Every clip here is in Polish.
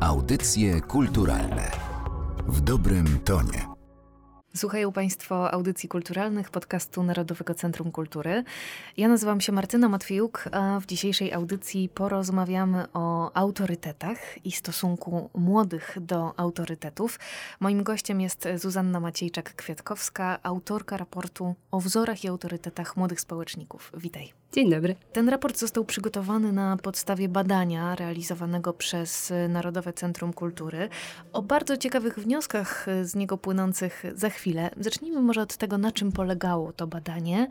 Audycje kulturalne w dobrym tonie. Słuchają Państwo audycji kulturalnych podcastu Narodowego Centrum Kultury. Ja nazywam się Martyna Matwiejuk, a w dzisiejszej audycji porozmawiamy o autorytetach i stosunku młodych do autorytetów. Moim gościem jest Zuzanna Maciejczak-Kwiatkowska, autorka raportu o wzorach i autorytetach młodych społeczników. Witaj. Dzień dobry. Ten raport został przygotowany na podstawie badania realizowanego przez Narodowe Centrum Kultury o bardzo ciekawych wnioskach z niego płynących za chwilę. Zacznijmy może od tego, na czym polegało to badanie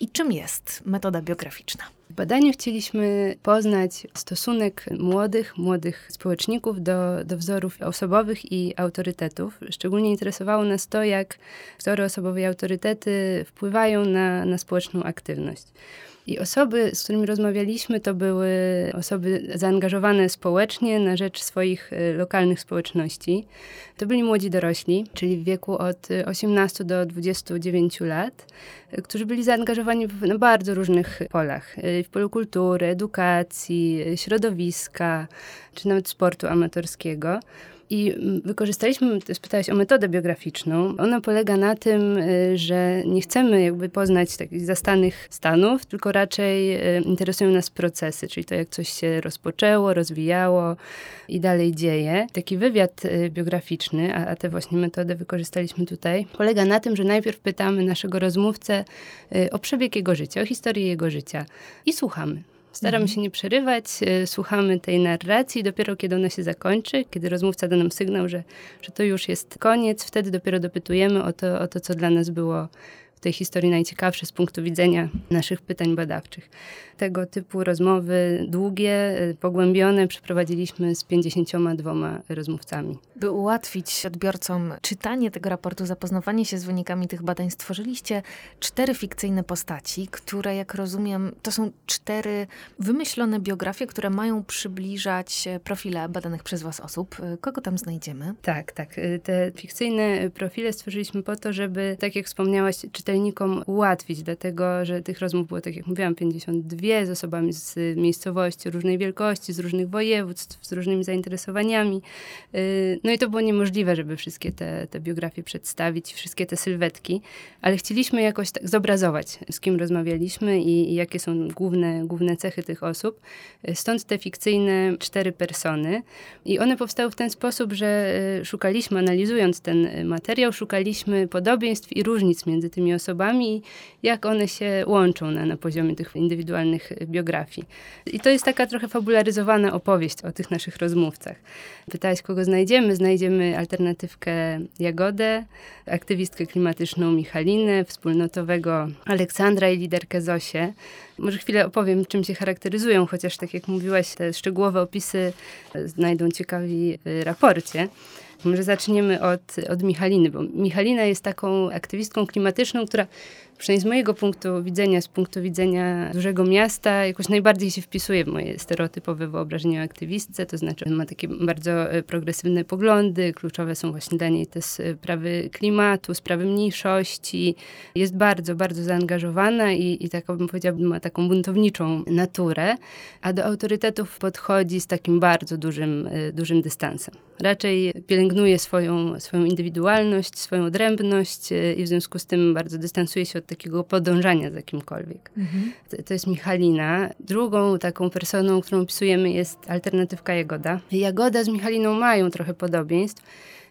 i czym jest metoda biograficzna. W badaniu chcieliśmy poznać stosunek młodych, młodych społeczników do, do wzorów osobowych i autorytetów. Szczególnie interesowało nas to, jak wzory osobowe i autorytety wpływają na, na społeczną aktywność. I osoby, z którymi rozmawialiśmy, to były osoby zaangażowane społecznie na rzecz swoich y, lokalnych społeczności. To byli młodzi dorośli, czyli w wieku od 18 do 29 lat, y, którzy byli zaangażowani w, na bardzo różnych polach. Y, w polu kultury, edukacji, środowiska, czy nawet sportu amatorskiego. I wykorzystaliśmy, spytałeś o metodę biograficzną. Ona polega na tym, y, że nie chcemy jakby poznać takich zastanych stanów, tylko raczej y, interesują nas procesy, czyli to, jak coś się rozpoczęło, rozwijało i dalej dzieje. Taki wywiad y, biograficzny, a, a tę właśnie metodę wykorzystaliśmy tutaj, polega na tym, że najpierw pytamy naszego rozmówcę o przebieg jego życia, o historię jego życia i słuchamy. Staramy mhm. się nie przerywać, y, słuchamy tej narracji, dopiero kiedy ona się zakończy, kiedy rozmówca da nam sygnał, że, że to już jest koniec, wtedy dopiero dopytujemy o to, o to, co dla nas było tej historii najciekawsze z punktu widzenia naszych pytań badawczych tego typu rozmowy długie, y, pogłębione przeprowadziliśmy z 52 rozmówcami. By ułatwić odbiorcom czytanie tego raportu, zapoznawanie się z wynikami tych badań, stworzyliście cztery fikcyjne postaci, które, jak rozumiem, to są cztery wymyślone biografie, które mają przybliżać profile badanych przez Was osób. Kogo tam znajdziemy? Tak, tak. Y, te fikcyjne profile stworzyliśmy po to, żeby, tak jak wspomniałaś, czytelnikom ułatwić, dlatego że tych rozmów było, tak jak mówiłam, 52 wie, z osobami z miejscowości różnej wielkości, z różnych województw, z różnymi zainteresowaniami. Y, no i to było niemożliwe, żeby wszystkie te, te biografie przedstawić, wszystkie te sylwetki, ale chcieliśmy jakoś tak zobrazować, z kim rozmawialiśmy i, i jakie są główne, główne cechy tych osób. Y, stąd te fikcyjne cztery persony. I one powstały w ten sposób, że y, szukaliśmy, analizując ten materiał, szukaliśmy podobieństw i różnic między tymi osobami, jak one się łączą na, na poziomie tych indywidualnych biografii. I to jest taka trochę fabularyzowana opowieść o tych naszych rozmówcach. Pytałeś, kogo znajdziemy? Znajdziemy alternatywkę Jagodę, aktywistkę klimatyczną Michalinę, wspólnotowego Aleksandra i liderkę Zosię. Może chwilę opowiem, czym się charakteryzują, chociaż tak jak mówiłaś, te szczegółowe opisy znajdą ciekawi w raporcie. Może zaczniemy od, od Michaliny, bo Michalina jest taką aktywistką klimatyczną, która przynajmniej z mojego punktu widzenia, z punktu widzenia dużego miasta, jakoś najbardziej się wpisuje w moje stereotypowe wyobrażenie o aktywistce, to znaczy ma takie bardzo e, progresywne poglądy, kluczowe są właśnie dla niej te sprawy klimatu, sprawy mniejszości, jest bardzo, bardzo zaangażowana i, i taką bym powiedziała, ma taką buntowniczą naturę, a do autorytetów podchodzi z takim bardzo dużym, e, dużym dystansem. Raczej pielęgnuje swoją, swoją indywidualność, swoją odrębność e, i w związku z tym bardzo dystansuje się od takiego podążania za kimkolwiek. Mhm. To, to, jest Michalina. Drugą taką personą, którą opisujemy jest alternatywka Jagoda. Jagoda z Michaliną mają trochę podobieństw,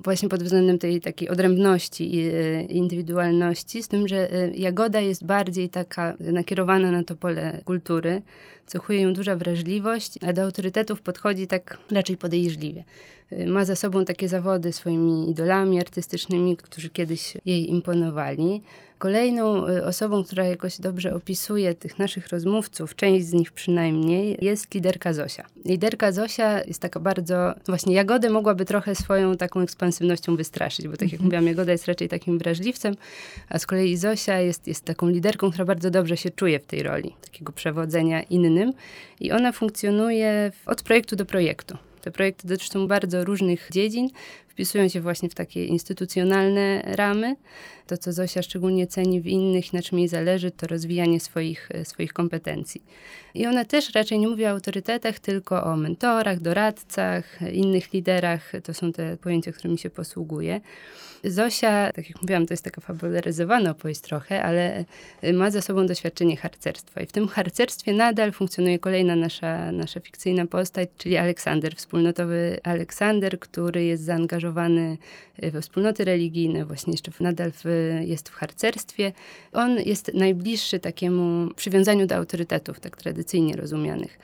właśnie pod względem tej takiej odrębności i e, indywidualności, z tym, że e, Jagoda jest bardziej taka nakierowana na to pole kultury, cechuje ją duża wrażliwość, a do autorytetów podchodzi tak raczej podejrzliwie. E, ma za sobą takie zawody swoimi idolami artystycznymi, którzy kiedyś jej imponowali. Kolejną osobą, która jakoś dobrze opisuje tych naszych rozmówców, część z nich przynajmniej, jest liderka Zosia. Liderka Zosia jest taka bardzo, właśnie Jagodę mogłaby trochę swoją taką ekspansywnością wystraszyć, bo tak jak mhm. mówiłam, Jagoda jest raczej takim wrażliwcem, a z kolei Zosia jest, jest taką liderką, która bardzo dobrze się czuje w tej roli, takiego przewodzenia innym i ona funkcjonuje od projektu do projektu. Te projekty dotyczą bardzo różnych dziedzin, wpisują się właśnie w takie instytucjonalne ramy. To, co Zosia szczególnie ceni w innych, na czym jej zależy, to rozwijanie swoich, swoich kompetencji. I ona też raczej nie mówi o autorytetach, tylko o mentorach, doradcach, innych liderach. To są te pojęcia, którymi się posługuje. Zosia, tak jak mówiłam, to jest taka fabularyzowana opowieść trochę, ale ma za sobą doświadczenie harcerstwa. I w tym harcerstwie nadal funkcjonuje kolejna nasza, nasza fikcyjna postać, czyli Aleksander, wspólnotowy Aleksander, który jest zaangażowany we wspólnoty religijne, właśnie jeszcze nadal w, jest w harcerstwie. On jest najbliższy takiemu przywiązaniu do autorytetów, tak tradycyjnie rozumianych.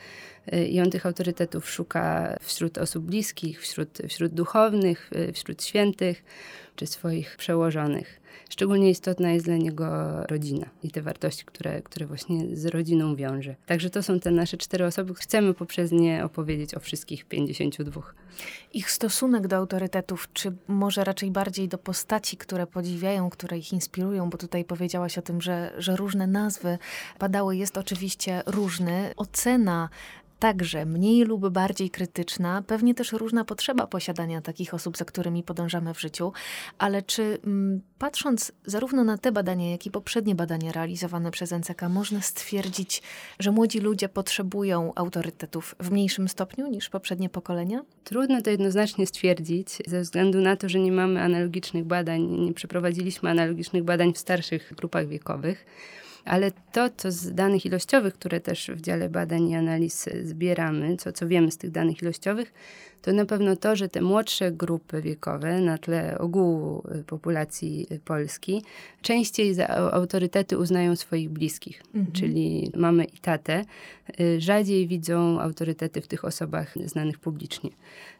I on tych autorytetów szuka wśród osób bliskich, wśród, wśród duchownych, wśród świętych czy swoich przełożonych. Szczególnie istotna jest dla niego rodzina i te wartości, które, które właśnie z rodziną wiąże. Także to są te nasze cztery osoby. Chcemy poprzez nie opowiedzieć o wszystkich 52. Ich stosunek do autorytetów, czy może raczej bardziej do postaci, które podziwiają, które ich inspirują, bo tutaj powiedziałaś o tym, że, że różne nazwy padały, jest oczywiście różny. Ocena także mniej lub bardziej krytyczna, pewnie też różna potrzeba posiadania takich osób, za którymi podążamy w życiu, ale czy mm, patrząc zarówno na te badania, jak i poprzednie badania realizowane przez NCK, można stwierdzić, że młodzi ludzie potrzebują autorytetów w mniejszym stopniu niż poprzednie pokolenia? Trudno to jednoznacznie stwierdzić, ze względu na to, że nie mamy analogicznych badań, nie przeprowadziliśmy analogicznych badań w starszych grupach wiekowych. Ale to, co z danych ilościowych, które też w dziale badań i analiz zbieramy, co, co wiemy z tych danych ilościowych, to na pewno to, że te młodsze grupy wiekowe na tle ogółu y, populacji y, Polski częściej za autorytety uznają swoich bliskich, mhm. czyli mamy i tatę, y, rzadziej widzą autorytety w tych osobach znanych publicznie,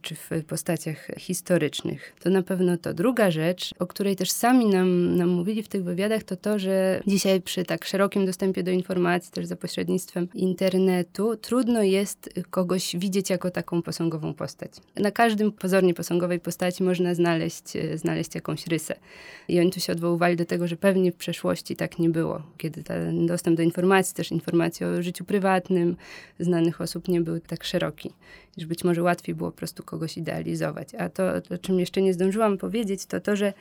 czy w postaciach historycznych. To na pewno to. Druga rzecz, o której też sami nam, nam mówili w tych wywiadach, to to, że dzisiaj przy tak szerokim dostępie do informacji, też za pośrednictwem internetu, trudno jest kogoś widzieć jako taką posągową postać. Na każdym pozornie posągowej postaci można znaleźć, e, znaleźć jakąś rysę. I oni tu się odwoływali do tego, że pewnie w przeszłości tak nie było, kiedy ten dostęp do informacji, też informacji o życiu prywatnym znanych osób nie był tak szeroki, że być może łatwiej było po prostu kogoś idealizować. A to, o czym jeszcze nie zdążyłam powiedzieć, to to, że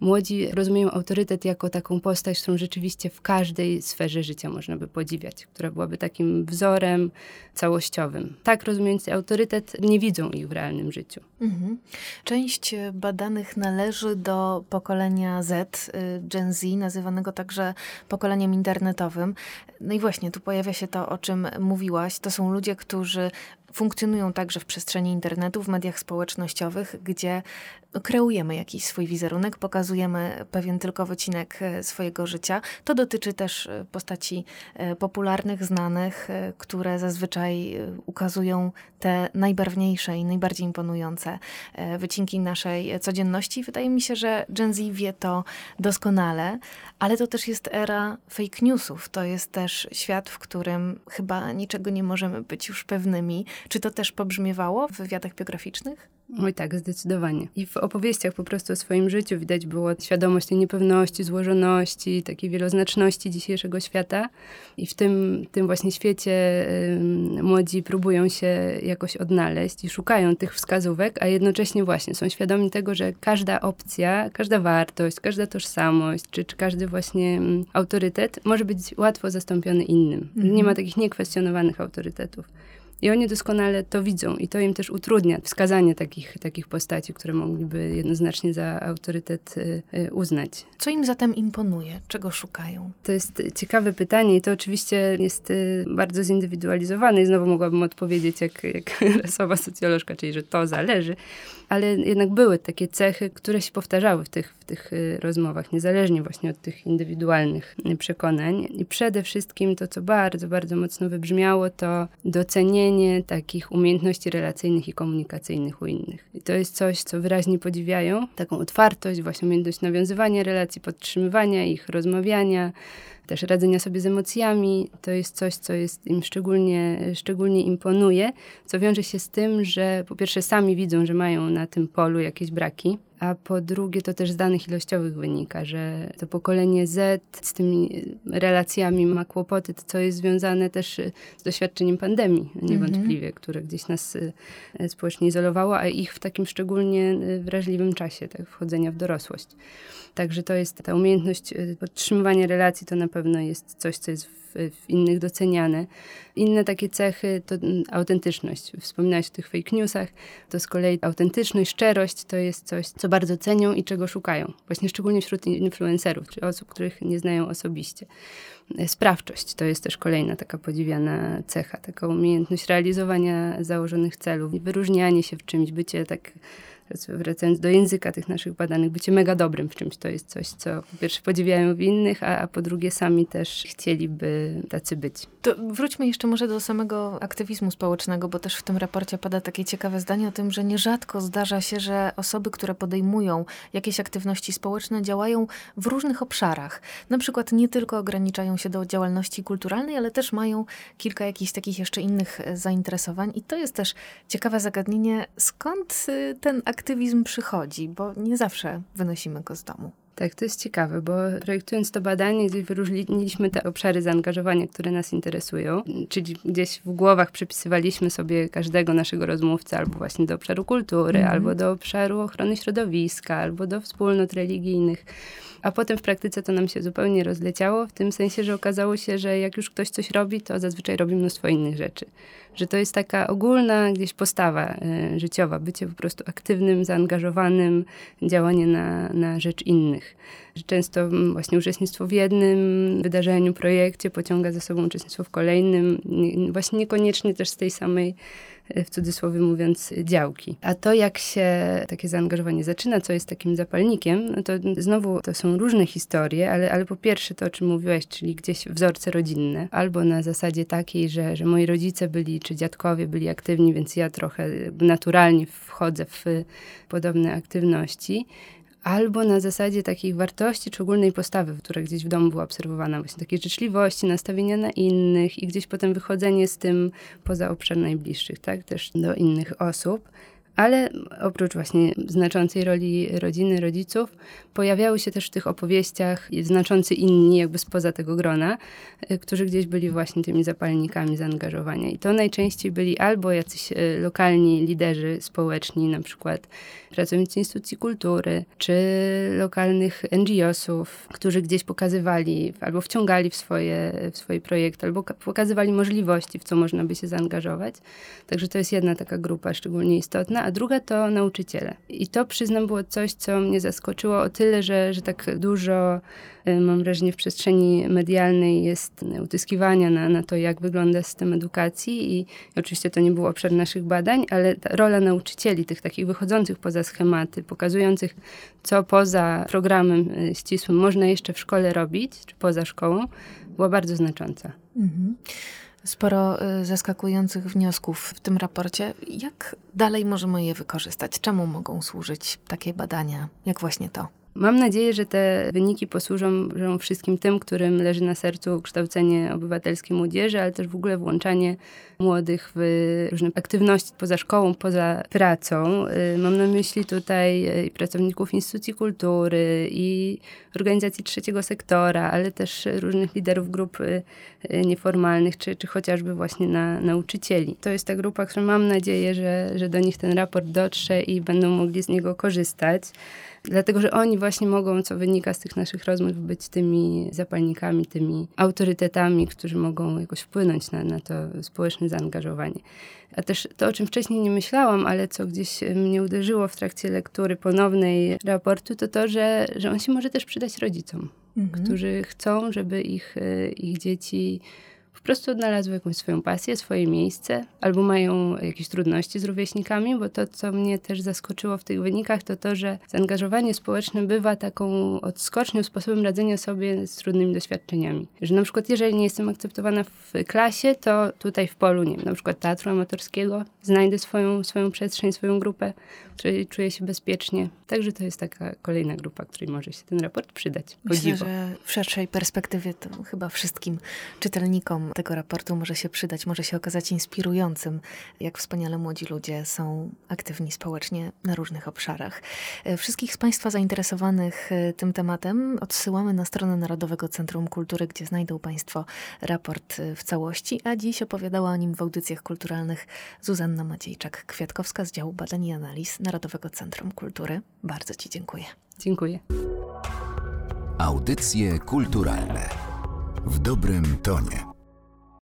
młodzi rozumieją autorytet jako taką postać, którą rzeczywiście w każdej sferze życia można by podziwiać, która byłaby takim wzorem całościowym. Tak rozumiejąc autorytet, nie widzą ich w realnym życiu. Mhm. Część badanych należy do pokolenia Z, y, Gen Z, nazywanego także pokoleniem internetowym. No i właśnie tu pojawia się to, o czym mówiłaś. To są ludzie, którzy funkcjonują także w przestrzeni internetu, w mediach społecznościowych, gdzie kreujemy jakiś swój wizerunek, pokazujemy pewien tylko wycinek e, swojego życia. To dotyczy też e, postaci e, popularnych, znanych, które zazwyczaj ukazują te najbarwniejsze i najbardziej imponujące wycinki naszej codzienności. Wydaje mi się, że Gen Z wie to doskonale, ale to też jest era fake newsów. To jest też świat, w którym chyba niczego nie możemy być już pewnymi. Czy to też pobrzmiewało w wywiadach biograficznych? Oj tak, zdecydowanie. I w opowieściach po prostu o swoim życiu widać było świadomość tej niepewności, złożoności, takiej wieloznaczności dzisiejszego świata. I w tym, tym właśnie świecie y, młodzi próbują się jakoś odnaleźć i szukają tych wskazówek, a jednocześnie właśnie są świadomi tego, że każda opcja, każda wartość, każda tożsamość, czy, czy każdy właśnie y, autorytet może być łatwo zastąpiony innym. Mhm. Nie ma takich niekwestionowanych autorytetów. I oni doskonale to widzą i to im też utrudnia wskazanie takich, takich postaci, które mogliby jednoznacznie za autorytet y, y, uznać. Co im zatem imponuje? Czego szukają? To jest ciekawe pytanie i to oczywiście jest y, bardzo zindywidualizowane i znowu mogłabym odpowiedzieć jak, jak rasowa socjolożka, czyli że to zależy, ale jednak były takie cechy, które się powtarzały w tych, w tych rozmowach, niezależnie właśnie od tych indywidualnych przekonań. I przede wszystkim to, co bardzo, bardzo mocno wybrzmiało, to docenienie docenienie takich umiejętności relacyjnych i komunikacyjnych u innych. I to jest coś, co wyraźnie podziwiają, taką otwartość, właśnie umiejętność nawiązywania relacji, podtrzymywania ich, rozmawiania, też radzenia sobie z emocjami. To jest coś, co jest im szczególnie, szczególnie imponuje, co wiąże się z tym, że po pierwsze sami widzą, że mają na tym polu jakieś braki, a po drugie to też z danych ilościowych wynika, że to pokolenie Z z tymi relacjami ma kłopoty, co jest związane też z doświadczeniem pandemii, niewątpliwie, które gdzieś nas e, społecznie izolowało, a ich w takim szczególnie e, wrażliwym czasie, tak, wchodzenia w dorosłość. Także to jest ta umiejętność e, podtrzymywania relacji, to na pewno jest coś, co jest w, w innych doceniane. Inne takie cechy to mm, autentyczność. Wspominałeś o tych fake newsach, to z kolei autentyczność, szczerość to jest coś, co bardzo cenią i czego szukają. Właśnie szczególnie wśród influencerów, czy osób, których nie znają osobiście. E, sprawczość to jest też kolejna taka podziwiana cecha, taka umiejętność realizowania założonych celów, wyróżnianie się w czymś, bycie tak wracając do języka tych naszych badanych, bycie mega dobrym w czymś to jest coś, co po pierwsze podziwiają w innych, a, a po drugie sami też chcieliby tacy być. To wróćmy jeszcze może do samego aktywizmu społecznego, bo też w tym raporcie pada takie ciekawe zdanie o tym, że nierzadko zdarza się, że osoby, które podejmują jakieś aktywności społeczne, działają w różnych obszarach. Na przykład nie tylko ograniczają się do działalności kulturalnej, ale też mają kilka jakichś takich jeszcze innych zainteresowań. I to jest też ciekawe zagadnienie, skąd y, ten aktywizm aktywizm przychodzi, bo nie zawsze wynosimy go z domu. Tak, to jest ciekawe, bo projektując to badanie, gdzieś wyróżniliśmy te obszary zaangażowania, które nas interesują, czyli gdzieś w głowach przypisywaliśmy sobie każdego naszego rozmówcę albo właśnie do obszaru kultury, mm albo do obszaru ochrony środowiska, albo do wspólnot religijnych. A potem w praktyce to nam się zupełnie rozleciało, w tym sensie, że okazało się, że jak już ktoś coś robi, to zazwyczaj robi mnóstwo innych rzeczy. Że to jest taka ogólna gdzieś postawa y, życiowa, bycie po prostu aktywnym, zaangażowanym, działanie na, na rzecz innych. Że często mm, właśnie uczestnictwo w jednym wydarzeniu, projekcie pociąga za sobą uczestnictwo w kolejnym, właśnie niekoniecznie też z tej samej w cudzysłowie mówiąc, działki. A to, jak się takie zaangażowanie zaczyna, co jest takim zapalnikiem, no to znowu to są różne historie, ale, ale po pierwsze to, o czym mówiłaś, czyli gdzieś wzorce rodzinne, albo na zasadzie takiej, że, że moi rodzice byli, czy dziadkowie byli aktywni, więc ja trochę naturalnie wchodzę w podobne aktywności albo na zasadzie takich wartości czy ogólnej postawy, która gdzieś w domu była obserwowana, właśnie takiej życzliwości, nastawienia na innych i gdzieś potem wychodzenie z tym poza obszar najbliższych, tak, też do innych osób. Ale oprócz właśnie znaczącej roli rodziny, rodziców, pojawiały się też w tych opowieściach znaczący inni, jakby spoza tego grona, y, którzy gdzieś byli właśnie tymi zapalnikami zaangażowania. I to najczęściej byli albo jacyś y, lokalni liderzy społeczni, na przykład pracownicy instytucji kultury, czy lokalnych NGO-sów, którzy gdzieś pokazywali albo wciągali w swoje, w swoje projekty, albo pokazywali możliwości, w co można by się zaangażować. Także to jest jedna taka grupa szczególnie istotna a druga to nauczyciele. I to przyznam było coś, co mnie zaskoczyło o tyle, że, że tak dużo y, mam wrażenie w przestrzeni medialnej jest utyskiwania na, na to, jak wygląda system edukacji i, i oczywiście to nie był obszar naszych badań, ale rola nauczycieli, tych takich wychodzących poza schematy, pokazujących, co poza programem y, ścisłym można jeszcze w szkole robić, czy poza szkołą, była bardzo znacząca. Mhm sporo y, zaskakujących wniosków w tym raporcie. Jak dalej możemy je wykorzystać? Czemu mogą służyć takie badania, jak właśnie to? Mam nadzieję, że te wyniki posłużą wszystkim tym, którym leży na sercu kształcenie obywatelskiej młodzieży, ale też w ogóle włączanie młodych w różne aktywności poza szkołą, poza pracą. Y, mam na myśli tutaj y, pracowników instytucji kultury i organizacji trzeciego sektora, ale też różnych liderów grup y, nieformalnych, czy, czy chociażby właśnie na nauczycieli. To jest ta grupa, która mam nadzieję, że, że do nich ten raport dotrze i będą mogli z niego korzystać. Dlatego, że oni właśnie mogą, co wynika z tych naszych rozmów, być tymi zapalnikami, tymi autorytetami, którzy mogą jakoś wpłynąć na, na to społeczne zaangażowanie. A też to, o czym wcześniej nie myślałam, ale co gdzieś mnie uderzyło w trakcie lektury ponownej raportu, to to, że, że on się może też przydać rodzicom, mhm. którzy chcą, żeby ich, ich dzieci prostu odnalazły jakąś swoją pasję, swoje miejsce, albo mają jakieś trudności z rówieśnikami, bo to, co mnie też zaskoczyło w tych wynikach, to to, że zaangażowanie społeczne bywa taką odskocznią, sposobem radzenia sobie z trudnymi doświadczeniami. Że na przykład, jeżeli nie jestem akceptowana w klasie, to tutaj w polu, nie wiem, na przykład teatru amatorskiego, znajdę swoją, swoją przestrzeń, swoją grupę, w której czuję się bezpiecznie. Także to jest taka kolejna grupa, której może się ten raport przydać. Myślę, że w szerszej perspektywie to chyba wszystkim czytelnikom tego raportu może się przydać, może się okazać inspirującym, jak wspaniale młodzi ludzie są aktywni społecznie na różnych obszarach. E, wszystkich z Państwa zainteresowanych e, tym tematem odsyłamy na stronę Narodowego Centrum Kultury, gdzie znajdą Państwo raport e, w całości, a dziś opowiadała o nim w audycjach kulturalnych Zuzanna Maciejczak-Kwiatkowska z działu badań i analiz Narodowego Centrum Kultury. Bardzo Ci dziękuję. Dziękuję. Audycje kulturalne w dobrym tonie.